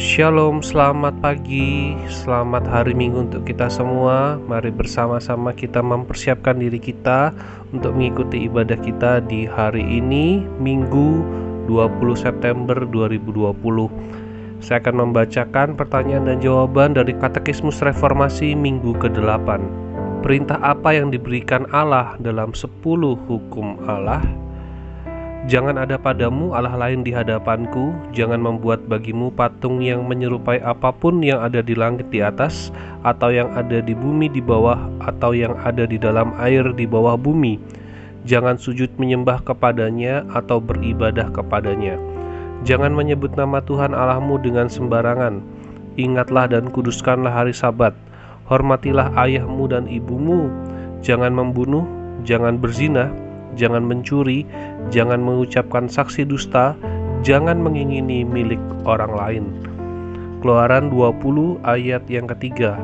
Shalom, selamat pagi, selamat hari Minggu untuk kita semua. Mari bersama-sama kita mempersiapkan diri kita untuk mengikuti ibadah kita di hari ini, Minggu 20 September 2020. Saya akan membacakan pertanyaan dan jawaban dari Katekismus Reformasi Minggu ke-8. Perintah apa yang diberikan Allah dalam 10 hukum Allah? Jangan ada padamu Allah lain di hadapanku, jangan membuat bagimu patung yang menyerupai apa pun yang ada di langit di atas, atau yang ada di bumi di bawah, atau yang ada di dalam air di bawah bumi. Jangan sujud menyembah kepadanya atau beribadah kepadanya. Jangan menyebut nama Tuhan Allahmu dengan sembarangan. Ingatlah dan kuduskanlah hari Sabat. Hormatilah ayahmu dan ibumu. Jangan membunuh, jangan berzina, jangan mencuri, jangan mengucapkan saksi dusta, jangan mengingini milik orang lain. Keluaran 20 ayat yang ketiga.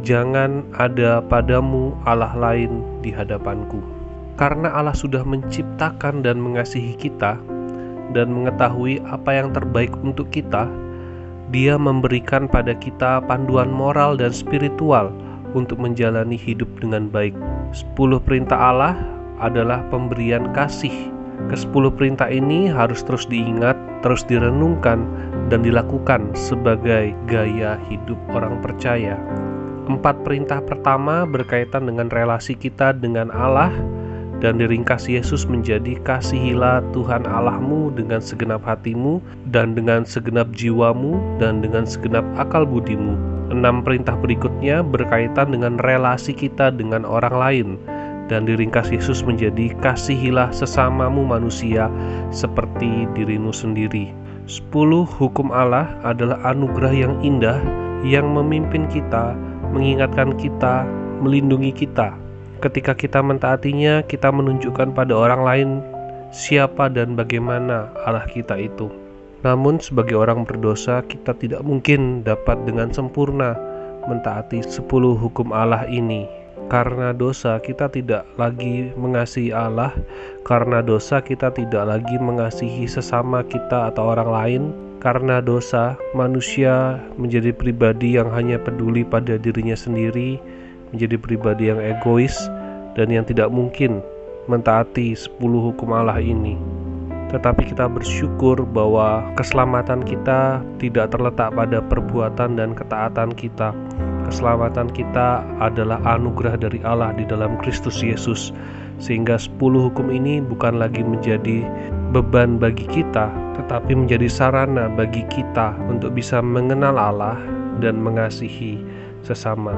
Jangan ada padamu Allah lain di hadapanku. Karena Allah sudah menciptakan dan mengasihi kita dan mengetahui apa yang terbaik untuk kita, Dia memberikan pada kita panduan moral dan spiritual untuk menjalani hidup dengan baik. 10 perintah Allah adalah pemberian kasih. Kesepuluh perintah ini harus terus diingat, terus direnungkan, dan dilakukan sebagai gaya hidup orang percaya. Empat perintah pertama berkaitan dengan relasi kita dengan Allah dan diringkas Yesus menjadi kasihilah Tuhan Allahmu dengan segenap hatimu dan dengan segenap jiwamu dan dengan segenap akal budimu. Enam perintah berikutnya berkaitan dengan relasi kita dengan orang lain dan diringkas Yesus menjadi kasihilah sesamamu manusia seperti dirimu sendiri. Sepuluh hukum Allah adalah anugerah yang indah yang memimpin kita, mengingatkan kita, melindungi kita. Ketika kita mentaatinya, kita menunjukkan pada orang lain siapa dan bagaimana Allah kita itu. Namun sebagai orang berdosa, kita tidak mungkin dapat dengan sempurna mentaati sepuluh hukum Allah ini karena dosa kita tidak lagi mengasihi Allah, karena dosa kita tidak lagi mengasihi sesama kita atau orang lain, karena dosa manusia menjadi pribadi yang hanya peduli pada dirinya sendiri, menjadi pribadi yang egois dan yang tidak mungkin mentaati 10 hukum Allah ini. Tetapi kita bersyukur bahwa keselamatan kita tidak terletak pada perbuatan dan ketaatan kita, keselamatan kita adalah anugerah dari Allah di dalam Kristus Yesus sehingga 10 hukum ini bukan lagi menjadi beban bagi kita tetapi menjadi sarana bagi kita untuk bisa mengenal Allah dan mengasihi sesama.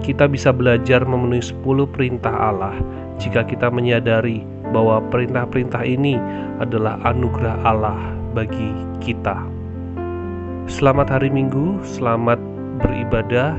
Kita bisa belajar memenuhi 10 perintah Allah jika kita menyadari bahwa perintah-perintah ini adalah anugerah Allah bagi kita. Selamat hari Minggu, selamat beribadah